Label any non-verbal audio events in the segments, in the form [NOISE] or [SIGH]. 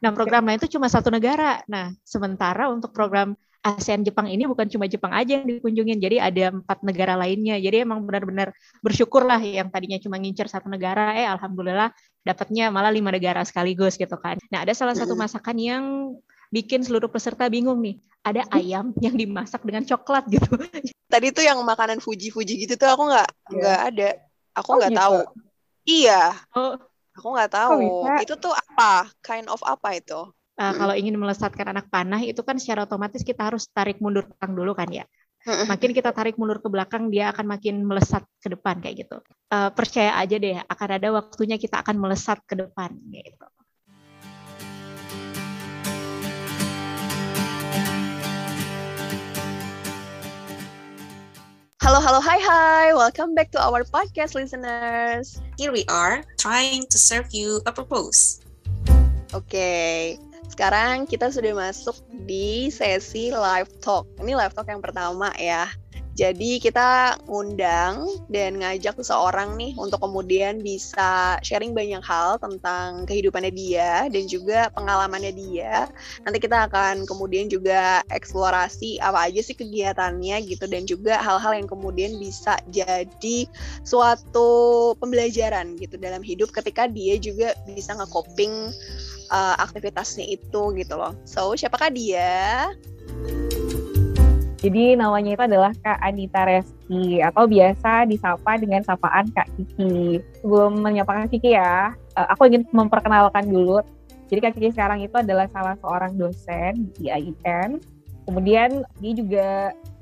Nah, program lain itu cuma satu negara. Nah, sementara untuk program ASEAN Jepang ini bukan cuma Jepang aja yang dikunjungin, jadi ada empat negara lainnya. Jadi emang benar-benar bersyukur lah yang tadinya cuma ngincer satu negara, eh alhamdulillah dapatnya malah lima negara sekaligus gitu kan. Nah ada salah satu masakan yang bikin seluruh peserta bingung nih. Ada ayam yang dimasak dengan coklat gitu. [LAUGHS] Tadi tuh yang makanan Fuji-Fuji gitu tuh aku nggak iya. nggak yeah. ada. Aku oh, nggak oh, gitu. tahu. Iya. Oh. Aku nggak tahu. Oh, itu tuh apa? Kind of apa itu? uh, kalau ingin melesatkan anak panah itu kan secara otomatis kita harus tarik mundur belakang dulu kan ya. Makin kita tarik mundur ke belakang dia akan makin melesat ke depan kayak gitu. Uh, percaya aja deh akan ada waktunya kita akan melesat ke depan gitu. Halo, halo, hai, hai. Welcome back to our podcast, listeners. Here we are, trying to serve you a purpose. Oke, okay. Sekarang kita sudah masuk di sesi live talk. Ini live talk yang pertama ya. Jadi kita ngundang dan ngajak seseorang nih untuk kemudian bisa sharing banyak hal tentang kehidupannya dia dan juga pengalamannya dia. Nanti kita akan kemudian juga eksplorasi apa aja sih kegiatannya gitu dan juga hal-hal yang kemudian bisa jadi suatu pembelajaran gitu dalam hidup ketika dia juga bisa nge-coping uh, aktivitasnya itu gitu loh. So, siapakah dia? Jadi namanya itu adalah Kak Anita Reski atau biasa disapa dengan sapaan Kak Kiki. Sebelum menyapa Kak Kiki ya, uh, aku ingin memperkenalkan dulu. Jadi Kak Kiki sekarang itu adalah salah seorang dosen di IIN. Kemudian dia juga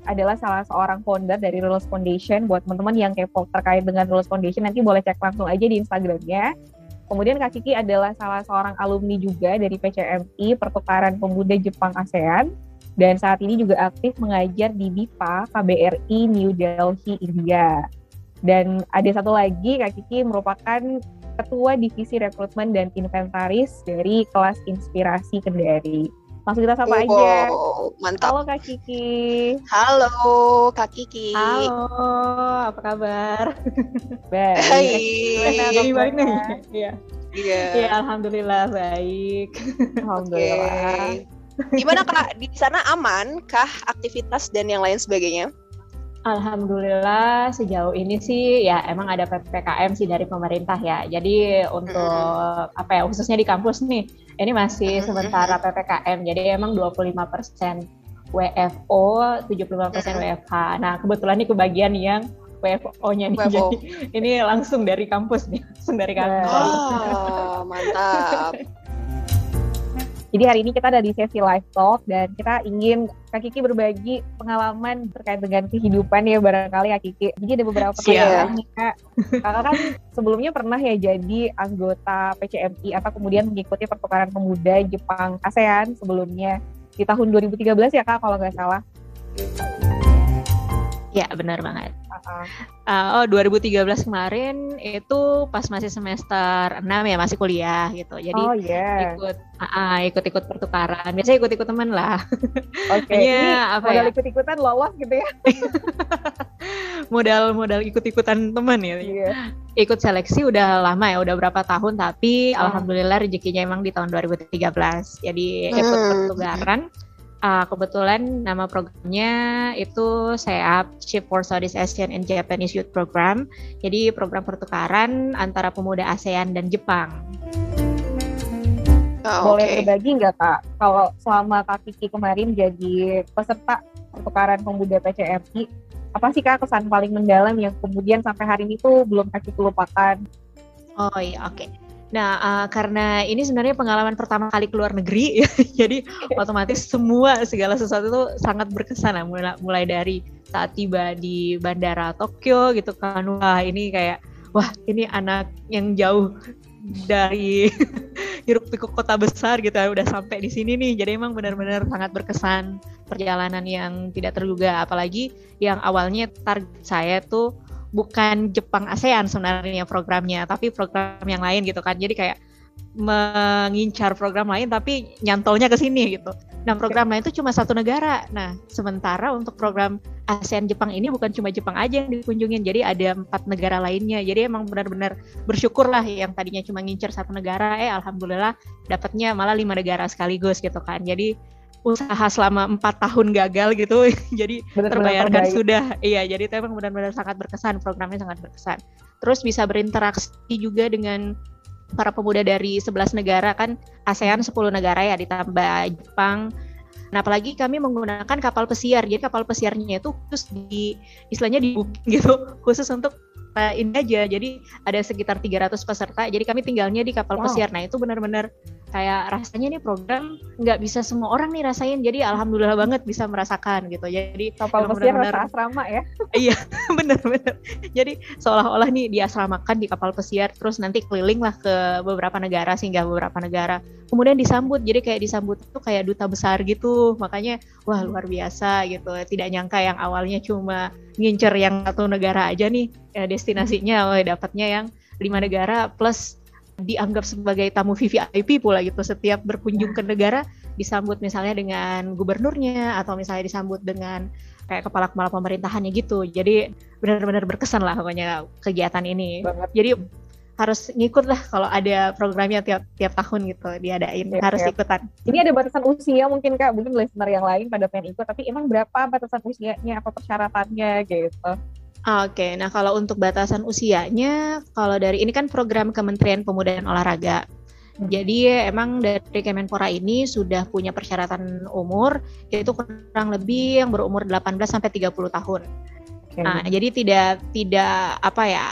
adalah salah seorang founder dari Rules Foundation. Buat teman-teman yang kepo terkait dengan Rules Foundation, nanti boleh cek langsung aja di Instagramnya. Kemudian Kak Kiki adalah salah seorang alumni juga dari PCMI Pertukaran Pemuda Jepang ASEAN dan saat ini juga aktif mengajar di BIPA KBRI New Delhi India. Dan ada satu lagi Kak Kiki merupakan Ketua Divisi Rekrutmen dan Inventaris dari kelas Inspirasi Kendari. Langsung kita sapa oh, aja. Mantap. Halo Kak Kiki. Halo Kak Kiki. Halo, apa kabar? [LAUGHS] Baik. Hai. Jadi baik nih. Iya. Iya. Iya, alhamdulillah baik. Alhamdulillah. Okay. Gimana Kak? Di sana aman kah aktivitas dan yang lain sebagainya? Alhamdulillah sejauh ini sih ya emang ada PPKM sih dari pemerintah ya. Jadi untuk apa ya khususnya di kampus nih ini masih sementara PPKM, jadi emang 25% WFO, 75% persen WFH. Nah, kebetulan ini kebagian yang WFO-nya nih. WFO. Jadi ini langsung dari kampus nih, langsung dari kampus. Oh, mantap. Jadi hari ini kita ada di sesi live talk dan kita ingin Kak Kiki berbagi pengalaman terkait dengan kehidupan ya barangkali Kak Kiki. Jadi ada beberapa pertanyaan nih Kak. Kakak kan sebelumnya pernah ya jadi anggota PCMI atau kemudian mengikuti pertukaran pemuda Jepang ASEAN sebelumnya di tahun 2013 ya Kak kalau nggak salah. Ya benar banget. Uh, oh 2013 kemarin itu pas masih semester 6 ya masih kuliah gitu. Jadi oh, yeah. ikut uh, ikut-ikut pertukaran. Biasanya ikut-ikut teman lah. Oke. Okay. Ini apa modal ya? ikut-ikutan lolos gitu ya. [LAUGHS] Modal-modal ikut-ikutan teman ya. Yeah. Ikut seleksi udah lama ya, udah berapa tahun tapi oh. alhamdulillah rezekinya emang di tahun 2013. Jadi ikut hmm. pertukaran Uh, kebetulan nama programnya itu saya Chief for Southeast Asian and Japanese Youth Program. Jadi program pertukaran antara pemuda ASEAN dan Jepang. Oh, Boleh okay. berbagi nggak kak? Kalau selama Kak Kiki kemarin jadi peserta pertukaran pemuda PCMI, apa sih kak kesan paling mendalam yang kemudian sampai hari ini tuh belum Kak Kiki lupakan? Oh iya, oke. Okay. Nah, uh, karena ini sebenarnya pengalaman pertama kali keluar negeri, ya, [LAUGHS] jadi otomatis semua segala sesuatu itu sangat berkesan ya, mulai, mulai dari saat tiba di bandara Tokyo gitu kan, wah ini kayak, wah ini anak yang jauh dari [LAUGHS] hiruk pikuk kota besar gitu ya, udah sampai di sini nih, jadi emang benar-benar sangat berkesan perjalanan yang tidak terduga, apalagi yang awalnya target saya tuh bukan Jepang ASEAN sebenarnya programnya, tapi program yang lain gitu kan. Jadi kayak mengincar program lain tapi nyantolnya ke sini gitu. Nah, program lain itu cuma satu negara. Nah, sementara untuk program ASEAN Jepang ini bukan cuma Jepang aja yang dikunjungin, jadi ada empat negara lainnya. Jadi emang benar-benar bersyukur lah yang tadinya cuma ngincer satu negara, eh alhamdulillah dapatnya malah lima negara sekaligus gitu kan. Jadi usaha selama empat tahun gagal gitu. [LAUGHS] Jadi benar, terbayarkan benar sudah. Iya jadi itu emang benar-benar sangat berkesan programnya sangat berkesan. Terus bisa berinteraksi juga dengan para pemuda dari 11 negara. Kan ASEAN 10 negara ya ditambah Jepang. Nah, apalagi kami menggunakan kapal pesiar. Jadi kapal pesiarnya itu khusus di istilahnya di gitu, khusus untuk uh, ini aja. Jadi ada sekitar 300 peserta. Jadi kami tinggalnya di kapal wow. pesiar. Nah, itu benar-benar kayak rasanya nih program nggak bisa semua orang nih rasain jadi alhamdulillah banget bisa merasakan gitu jadi kapal pesiar bener -bener, asrama ya [LAUGHS] iya [LAUGHS] bener-bener jadi seolah-olah nih diasramakan di kapal pesiar terus nanti keliling lah ke beberapa negara sehingga beberapa negara kemudian disambut jadi kayak disambut itu kayak duta besar gitu makanya wah luar biasa gitu tidak nyangka yang awalnya cuma ngincer yang satu negara aja nih ya destinasinya wah dapatnya yang lima negara plus dianggap sebagai tamu VVIP pula gitu. Setiap berkunjung ke negara disambut misalnya dengan gubernurnya atau misalnya disambut dengan kayak kepala-kepala pemerintahannya gitu. Jadi benar-benar berkesan lah pokoknya kegiatan ini. Banget. jadi harus ngikut lah kalau ada programnya tiap tiap tahun gitu diadain ya, harus ya. ikutan. Ini ada batasan usia mungkin kak, mungkin listener yang lain pada pengen ikut, tapi emang berapa batasan usianya apa persyaratannya gitu? Oke, nah kalau untuk batasan usianya, kalau dari ini kan program Kementerian Pemuda dan Olahraga. Hmm. Jadi emang dari Kemenpora ini sudah punya persyaratan umur yaitu kurang lebih yang berumur 18 sampai 30 tahun. Okay. Nah, jadi tidak tidak apa ya,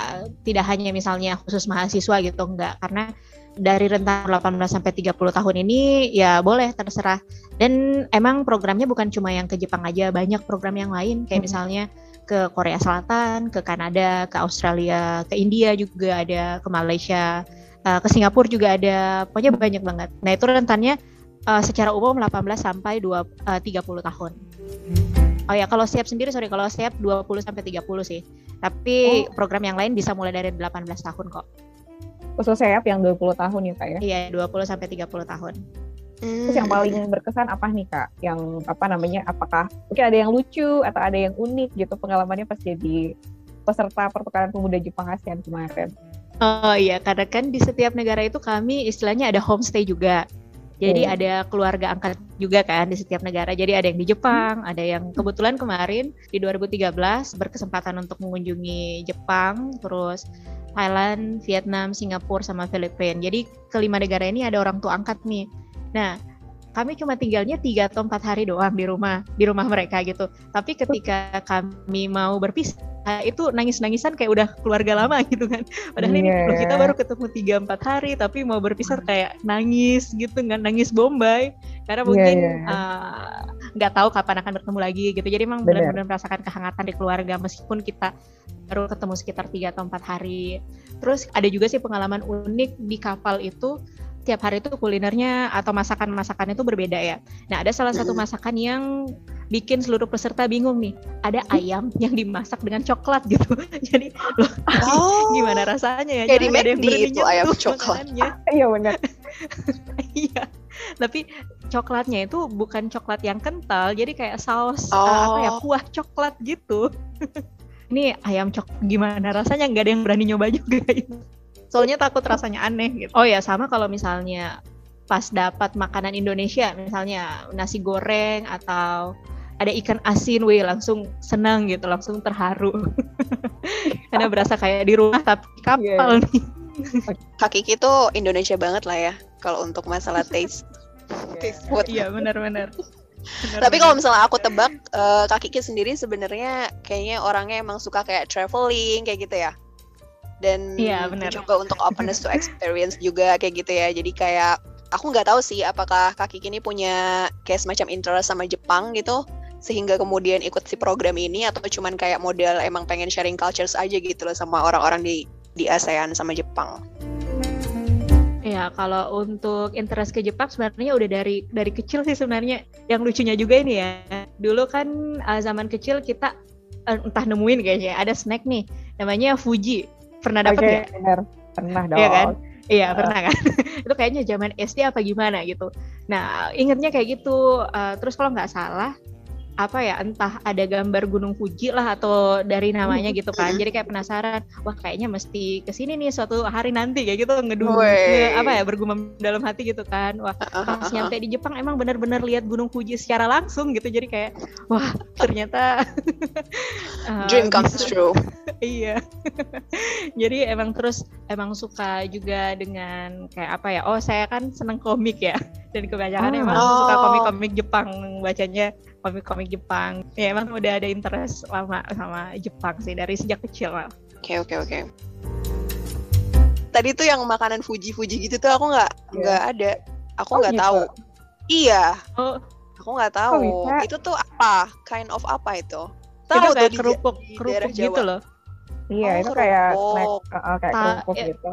tidak hanya misalnya khusus mahasiswa gitu enggak karena dari rentang 18 sampai 30 tahun ini ya boleh terserah. Dan emang programnya bukan cuma yang ke Jepang aja, banyak program yang lain kayak hmm. misalnya ke Korea Selatan, ke Kanada, ke Australia, ke India juga ada, ke Malaysia, uh, ke Singapura juga ada, pokoknya banyak banget. Nah itu rentannya uh, secara umum 18 sampai 2, uh, 30 tahun. Oh ya kalau siap sendiri sorry kalau siap 20 sampai 30 sih. Tapi oh. program yang lain bisa mulai dari 18 tahun kok. Khusus siap yang 20 tahun ya kak ya? Iya 20 sampai 30 tahun. Terus yang paling hmm. berkesan apa nih kak? Yang apa namanya? Apakah mungkin ada yang lucu atau ada yang unik gitu pengalamannya pas jadi peserta pertukaran pemuda Jepang ASEAN kemarin? Oh iya, karena kan di setiap negara itu kami istilahnya ada homestay juga. Jadi hmm. ada keluarga angkat juga kan di setiap negara. Jadi ada yang di Jepang, ada yang kebetulan kemarin di 2013 berkesempatan untuk mengunjungi Jepang, terus Thailand, Vietnam, Singapura sama Filipina. Jadi kelima negara ini ada orang tua angkat nih. Nah, kami cuma tinggalnya tiga atau empat hari doang di rumah di rumah mereka gitu. Tapi ketika kami mau berpisah itu nangis-nangisan kayak udah keluarga lama [LAUGHS] gitu kan. Padahal yeah. ini iya. kita baru ketemu tiga empat hari tapi mau berpisah kayak nangis gitu nggak nangis bombay karena iya, mungkin yeah, iya. yeah. nggak uh, tahu kapan akan bertemu lagi gitu. Jadi emang benar-benar merasakan kehangatan di keluarga meskipun kita baru ketemu sekitar tiga atau empat hari. Terus ada juga sih pengalaman unik di kapal itu tiap hari itu kulinernya atau masakan-masakan itu berbeda ya. Nah, ada salah satu masakan yang bikin seluruh peserta bingung nih. Ada ayam yang dimasak dengan coklat gitu. [LAUGHS] Jadi loh, oh, gimana rasanya ya? Jadi ada yang itu ayam coklat. [LAUGHS] Iya benar. [LAUGHS] Iya. Tapi coklatnya itu bukan coklat yang kental, jadi kayak saus oh. uh, apa ya, oh. kuah coklat gitu. Ini ayam cok gimana rasanya nggak ada yang berani nyoba juga soalnya takut rasanya aneh gitu oh ya sama kalau misalnya pas dapat makanan Indonesia misalnya nasi goreng atau ada ikan asin, wih langsung senang gitu, langsung terharu. [LAUGHS] Karena berasa kayak di rumah tapi kapal yeah. nih. Kaki itu Indonesia banget lah ya kalau untuk masalah taste. taste food. Iya benar-benar. Tapi kalau misalnya aku tebak, uh, Kak Kiki sendiri sebenarnya kayaknya orangnya emang suka kayak traveling kayak gitu ya dan iya, bener. coba untuk openness to experience [LAUGHS] juga kayak gitu ya jadi kayak aku nggak tahu sih apakah kaki kini punya kayak semacam interest sama Jepang gitu sehingga kemudian ikut si program ini atau cuman kayak model emang pengen sharing cultures aja gitu loh sama orang-orang di di ASEAN sama Jepang. Ya, kalau untuk interest ke Jepang sebenarnya udah dari dari kecil sih sebenarnya. Yang lucunya juga ini ya. Dulu kan uh, zaman kecil kita uh, entah nemuin kayaknya ada snack nih namanya Fuji. Pernah dapat okay, ya? Bener. Pernah dong. Iya kan? Iya pernah kan? [LAUGHS] itu kayaknya zaman SD apa gimana gitu. Nah ingetnya kayak gitu. Uh, terus kalau nggak salah apa ya entah ada gambar Gunung Fuji lah atau dari namanya gitu kan. Jadi kayak penasaran wah kayaknya mesti ke sini nih suatu hari nanti kayak gitu ngedung nge, apa ya bergumam dalam hati gitu kan. Wah pas nyampe di Jepang emang benar-benar lihat Gunung Fuji secara langsung gitu. Jadi kayak wah ternyata uh, [LAUGHS] dream comes true. [LAUGHS] Iya. [LAUGHS] Jadi emang terus emang suka juga dengan kayak apa ya oh saya kan seneng komik ya. Dan kebanyakan oh. emang suka komik-komik Jepang bacanya komik-komik Jepang. Ya emang udah ada interest lama sama Jepang sih dari sejak kecil. Oke okay, oke okay, oke. Okay. Tadi tuh yang makanan Fuji-Fuji gitu tuh aku nggak iya. nggak yeah. ada. Aku oh, nggak oh, gitu? tahu. Iya. Oh. Aku nggak tahu. Oh, itu tuh apa? Kind of apa itu? Tahu itu kayak tuh kerupuk di, kerupuk gitu loh. Iya, oh, itu kerupuk. kayak snack uh, kayak Ta kerupuk ya. gitu.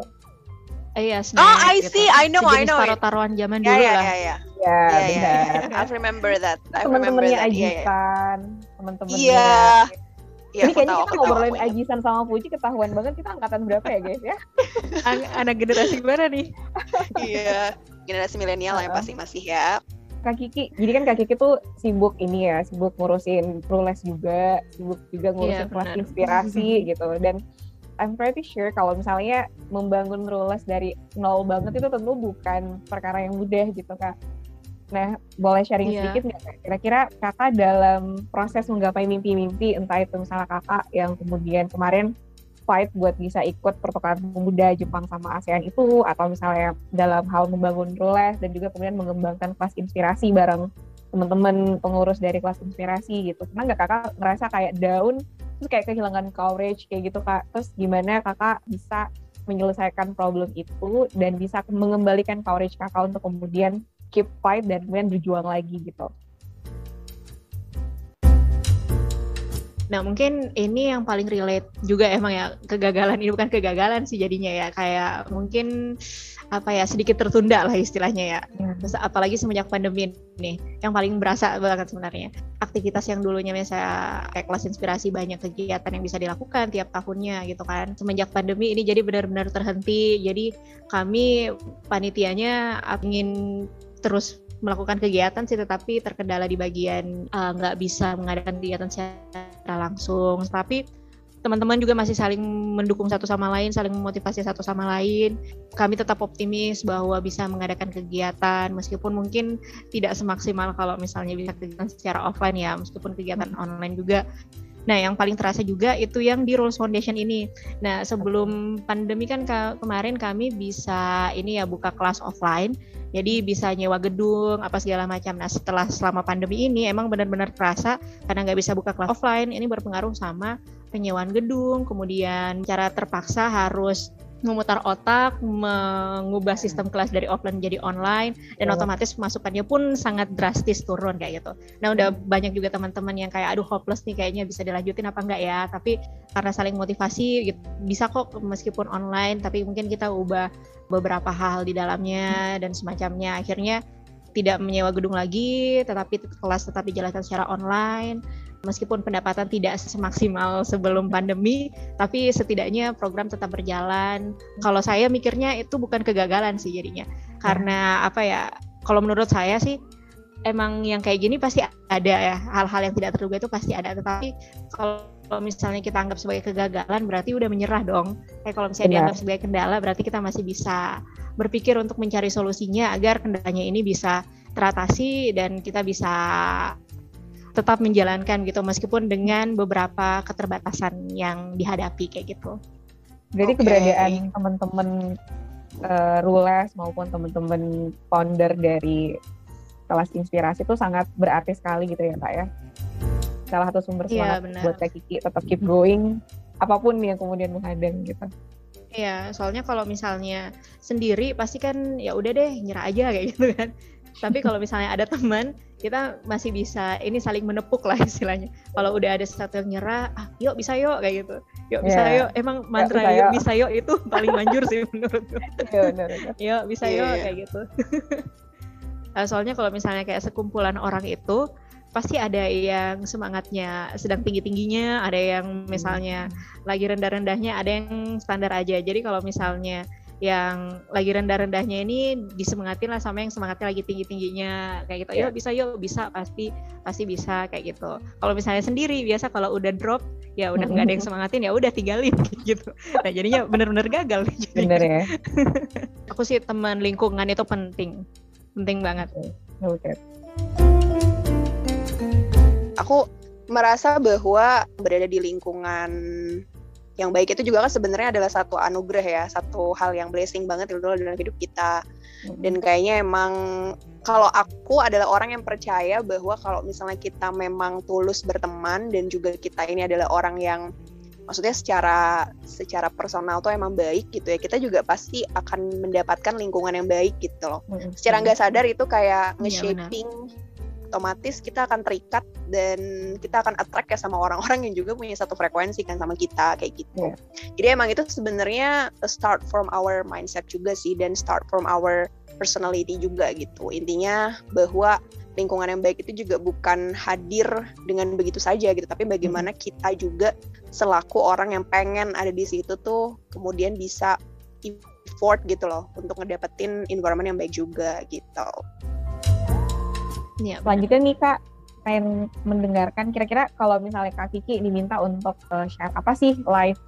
Iya, snack. Oh, I gitu. see. I know, Sejenis I know. taruh-taruhan zaman yeah, dulu yeah, lah. Yeah, yeah. Ya, yeah, benar. Yeah. I remember that. I Teman-temannya Ajisan, teman-temannya. Iya. Ya, Ini kayaknya kita ngobrolin Ajisan sama Fuji ketahuan banget kita angkatan berapa ya guys ya? [LAUGHS] An anak generasi mana nih? iya, generasi milenial uh -huh. yang pasti masih ya. Kak Kiki, jadi kan Kak Kiki tuh sibuk ini ya, sibuk ngurusin rules juga, sibuk juga ngurusin yeah, kelas inspirasi [LAUGHS] gitu. Dan I'm pretty sure kalau misalnya membangun rules dari nol banget itu tentu bukan perkara yang mudah gitu kak. Nah, boleh sharing yeah. sedikit nggak? Kira-kira kakak dalam proses menggapai mimpi-mimpi, entah itu misalnya kakak yang kemudian kemarin fight buat bisa ikut pertukaran pemuda Jepang sama ASEAN itu, atau misalnya dalam hal membangun rules dan juga kemudian mengembangkan kelas inspirasi bareng teman-teman pengurus dari kelas inspirasi gitu. Pernah nggak kakak ngerasa kayak down terus kayak kehilangan coverage kayak gitu kak. Terus gimana kakak bisa menyelesaikan problem itu dan bisa mengembalikan coverage kakak untuk kemudian keep fight dan kemudian berjuang lagi gitu? Nah mungkin ini yang paling relate juga emang ya kegagalan ini bukan kegagalan sih jadinya ya. Kayak mungkin apa ya sedikit tertunda lah istilahnya ya. Hmm. Terus apalagi semenjak pandemi ini yang paling berasa banget sebenarnya. Aktivitas yang dulunya misalnya kayak kelas inspirasi banyak kegiatan yang bisa dilakukan tiap tahunnya gitu kan. Semenjak pandemi ini jadi benar-benar terhenti. Jadi kami panitianya ingin terus melakukan kegiatan sih tetapi terkendala di bagian eh, nggak uh, bisa mengadakan kegiatan secara langsung tapi teman-teman juga masih saling mendukung satu sama lain, saling memotivasi satu sama lain. Kami tetap optimis bahwa bisa mengadakan kegiatan meskipun mungkin tidak semaksimal kalau misalnya bisa kegiatan secara offline ya, meskipun kegiatan online juga. Nah, yang paling terasa juga itu yang di Rules Foundation ini. Nah, sebelum pandemi kan ke kemarin kami bisa ini ya buka kelas offline jadi bisa nyewa gedung apa segala macam nah setelah selama pandemi ini emang benar-benar terasa karena nggak bisa buka kelas offline ini berpengaruh sama penyewaan gedung kemudian cara terpaksa harus memutar otak, mengubah sistem kelas dari offline jadi online, dan oh. otomatis masukannya pun sangat drastis turun kayak gitu. Nah udah banyak juga teman-teman yang kayak aduh hopeless nih kayaknya bisa dilanjutin apa enggak ya, tapi karena saling motivasi gitu, bisa kok meskipun online, tapi mungkin kita ubah beberapa hal di dalamnya dan semacamnya akhirnya tidak menyewa gedung lagi tetapi kelas tetap dijalankan secara online. Meskipun pendapatan tidak semaksimal sebelum pandemi tapi setidaknya program tetap berjalan. Kalau saya mikirnya itu bukan kegagalan sih jadinya. Karena apa ya kalau menurut saya sih emang yang kayak gini pasti ada ya. Hal-hal yang tidak terduga itu pasti ada. Tetapi kalau kalau misalnya kita anggap sebagai kegagalan berarti udah menyerah dong. Kayak kalau misalnya Benar. dianggap sebagai kendala berarti kita masih bisa berpikir untuk mencari solusinya agar kendalanya ini bisa teratasi dan kita bisa tetap menjalankan gitu meskipun dengan beberapa keterbatasan yang dihadapi kayak gitu. Jadi okay. keberadaan teman-teman uh, Rules maupun teman-teman founder dari kelas inspirasi itu sangat berarti sekali gitu ya Pak ya salah satu sumber iya, semangat yeah, buat Kak Kiki tetap keep going apa pun yang kemudian menghadang gitu. Iya, soalnya kalau misalnya sendiri pasti kan ya udah deh nyerah aja kayak gitu kan. [LAUGHS] Tapi kalau misalnya ada teman, kita masih bisa ini saling menepuk lah istilahnya. Kalau udah ada sesuatu yang nyerah, ah, yuk bisa yuk kayak gitu. Yuk bisa yeah. yuk. Emang mantra yuk, yuk bisa yuk itu [LAUGHS] paling manjur sih menurutku. Iya, [LAUGHS] yuk bisa yeah, yuk yeah. kayak gitu. soalnya kalau misalnya kayak sekumpulan orang itu pasti ada yang semangatnya sedang tinggi-tingginya, ada yang misalnya hmm. lagi rendah-rendahnya, ada yang standar aja. Jadi kalau misalnya yang lagi rendah-rendahnya ini disemangatin lah sama yang semangatnya lagi tinggi-tingginya kayak gitu. Iya. Yuk bisa yuk bisa pasti pasti bisa kayak gitu. Kalau misalnya sendiri biasa kalau udah drop ya udah nggak ada yang [LAUGHS] semangatin ya udah tinggalin gitu. Nah jadinya bener-bener gagal. [LAUGHS] Bener ya. [LAUGHS] Aku sih teman lingkungan itu penting, penting banget. Oke. Aku merasa bahwa berada di lingkungan yang baik itu juga kan sebenarnya adalah satu anugerah ya, satu hal yang blessing banget itu dalam hidup kita. Dan kayaknya emang kalau aku adalah orang yang percaya bahwa kalau misalnya kita memang tulus berteman dan juga kita ini adalah orang yang maksudnya secara secara personal tuh emang baik gitu ya kita juga pasti akan mendapatkan lingkungan yang baik gitu loh Mm-mm. secara nggak sadar itu kayak Iya, nge-shaping otomatis kita akan terikat dan kita akan attract ya sama orang-orang yang juga punya satu frekuensi kan sama kita kayak gitu. Iya. Jadi emang itu sebenarnya start from our mindset juga sih dan start from our personality juga gitu. Intinya bahwa lingkungan yang baik itu juga bukan hadir dengan begitu saja gitu, tapi bagaimana kita juga selaku orang yang pengen ada di situ tuh kemudian bisa effort gitu loh untuk ngedapetin environment yang baik juga gitu. Benar. Selanjutnya nih Kak, pengen mendengarkan kira-kira kalau misalnya Kak Kiki diminta untuk uh, share apa sih life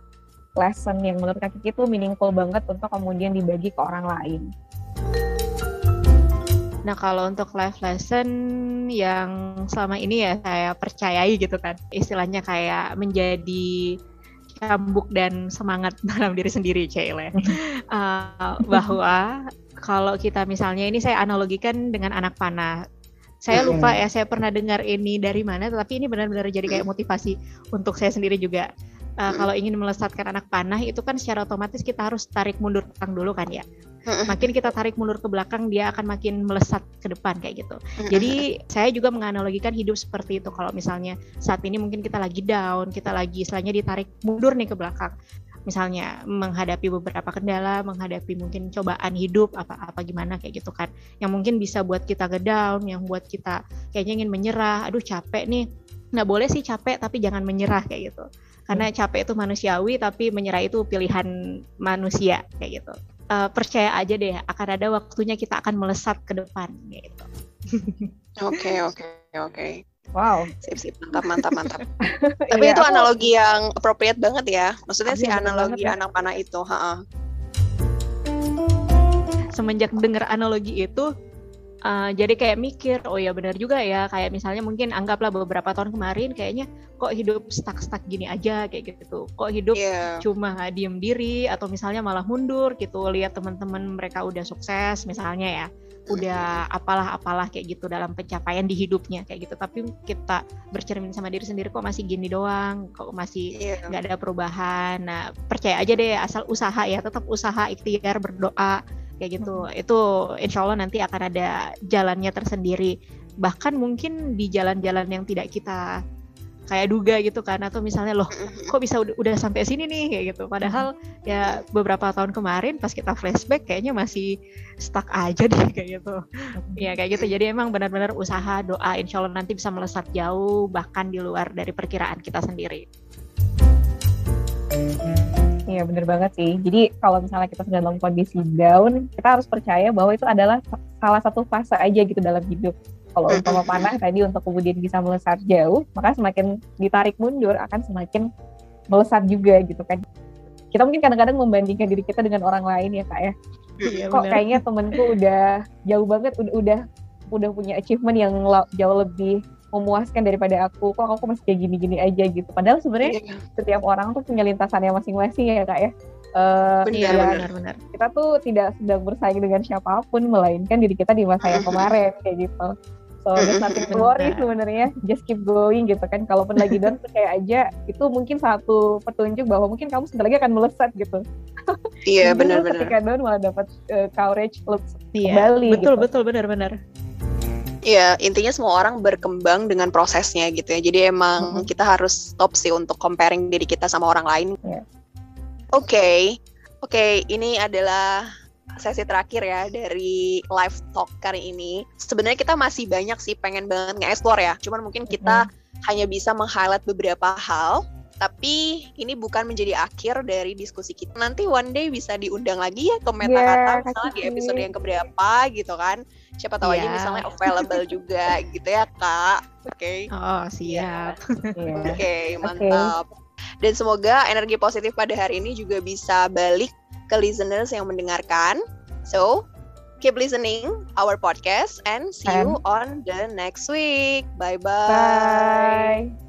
lesson yang menurut Kak Kiki itu meaningful banget untuk kemudian dibagi ke orang lain. Nah kalau untuk life lesson yang selama ini ya saya percayai gitu kan, istilahnya kayak menjadi cambuk dan semangat [LAUGHS] dalam diri sendiri, Cile. Uh, [LAUGHS] bahwa kalau kita misalnya ini saya analogikan dengan anak panah. Saya lupa ya, saya pernah dengar ini dari mana, tapi ini benar-benar jadi kayak motivasi untuk saya sendiri juga. Uh, kalau ingin melesatkan anak panah itu kan secara otomatis kita harus tarik mundur ke belakang dulu kan ya. Makin kita tarik mundur ke belakang dia akan makin melesat ke depan kayak gitu. Jadi saya juga menganalogikan hidup seperti itu. Kalau misalnya saat ini mungkin kita lagi down, kita lagi istilahnya ditarik mundur nih ke belakang. Misalnya menghadapi beberapa kendala, menghadapi mungkin cobaan hidup apa-apa gimana kayak gitu kan. Yang mungkin bisa buat kita ke down, yang buat kita kayaknya ingin menyerah. Aduh capek nih. Nggak boleh sih capek tapi jangan menyerah kayak gitu. Karena capek itu manusiawi tapi menyerah itu pilihan manusia kayak gitu. Eh, percaya aja deh akan ada waktunya kita akan melesat ke depan gitu. Oke oke oke. Wow. Sip sip mantap mantap mantap. [LAUGHS] Tapi Iya, itu aku- analogi yang appropriate banget ya. Maksudnya si Iya, bener analogi banget anak panah itu, ha semenjak dengar analogi itu uh, jadi kayak mikir oh ya benar juga ya kayak misalnya mungkin anggaplah beberapa tahun kemarin kayaknya kok hidup stuck-stuck gini aja kayak gitu kok hidup Iya. cuma diem diri atau misalnya malah mundur gitu lihat teman-teman mereka udah sukses misalnya ya udah apalah apalah kayak gitu dalam pencapaian di hidupnya kayak gitu tapi kita bercermin sama diri sendiri kok masih gini doang kok masih Iya. nggak ada perubahan. Nah, percaya aja deh asal usaha ya, tetap usaha, ikhtiar, berdoa kayak gitu. Itu insya Allah nanti akan ada jalannya tersendiri. Bahkan mungkin di jalan-jalan yang tidak kita kayak duga gitu kan. Atau misalnya loh kok bisa udah, udah sampai sini nih? Kayak gitu. Padahal ya beberapa tahun kemarin pas kita flashback kayaknya masih stuck aja deh [LAUGHS] kayak gitu. Ya kayak gitu. Jadi emang benar-benar usaha doa insya Allah nanti bisa melesat jauh bahkan di luar dari perkiraan kita sendiri Iya bener banget sih. Jadi kalau misalnya kita sedang dalam kondisi down, kita harus percaya bahwa itu adalah salah satu fase aja gitu dalam hidup. Kalau umpama panah tadi untuk kemudian bisa melesat jauh, maka semakin ditarik mundur akan semakin melesat juga gitu kan. Kita mungkin kadang-kadang membandingkan diri kita dengan orang lain ya kak ya. Iya, Kok kayaknya temenku udah jauh banget, udah udah, udah punya achievement yang jauh lebih memuaskan daripada aku. Kok aku masih kayak gini-gini aja gitu. Padahal sebenarnya Iya. setiap orang tuh punya lintasannya masing-masing ya kak ya. Eh, Benar, Iya ya, benar. benar-benar. kita tuh tidak sedang bersaing dengan siapa pun melainkan diri kita di masa yang [LAUGHS] kemarin kayak gitu. So [LAUGHS] there's nothing to worry Benar. sebenarnya, just keep going gitu kan. Kalaupun lagi down percaya aja itu mungkin satu petunjuk bahwa mungkin kamu sebentar lagi akan melesat gitu. Iya [LAUGHS] Justru benar-benar. Ketika down malah dapat eh, courage look Iya, kembali betul gitu. betul benar-benar. Iya, intinya semua orang berkembang dengan prosesnya gitu ya. Jadi emang Mhm. kita harus stop sih untuk comparing diri kita sama orang lain. Iya. Oke, oke, ini adalah sesi terakhir ya dari live talk kali ini. Sebenarnya kita masih banyak sih pengen banget nge-explore ya. Cuman mungkin kita hanya bisa meng-highlight beberapa hal Tapi ini bukan menjadi akhir dari diskusi kita. Nanti one day bisa diundang lagi ya ke Meta Yeah, Kata misalnya di episode yang keberapa gitu kan. Siapa tahu aja Iya. misalnya available [LAUGHS] juga gitu ya Kak. Oke. Oh, siap. Iya. Oke, mantap. Dan semoga energi positif pada hari ini juga bisa balik ke listeners yang mendengarkan. So, keep listening our podcast and see you on the next week. Bye-bye. Bye.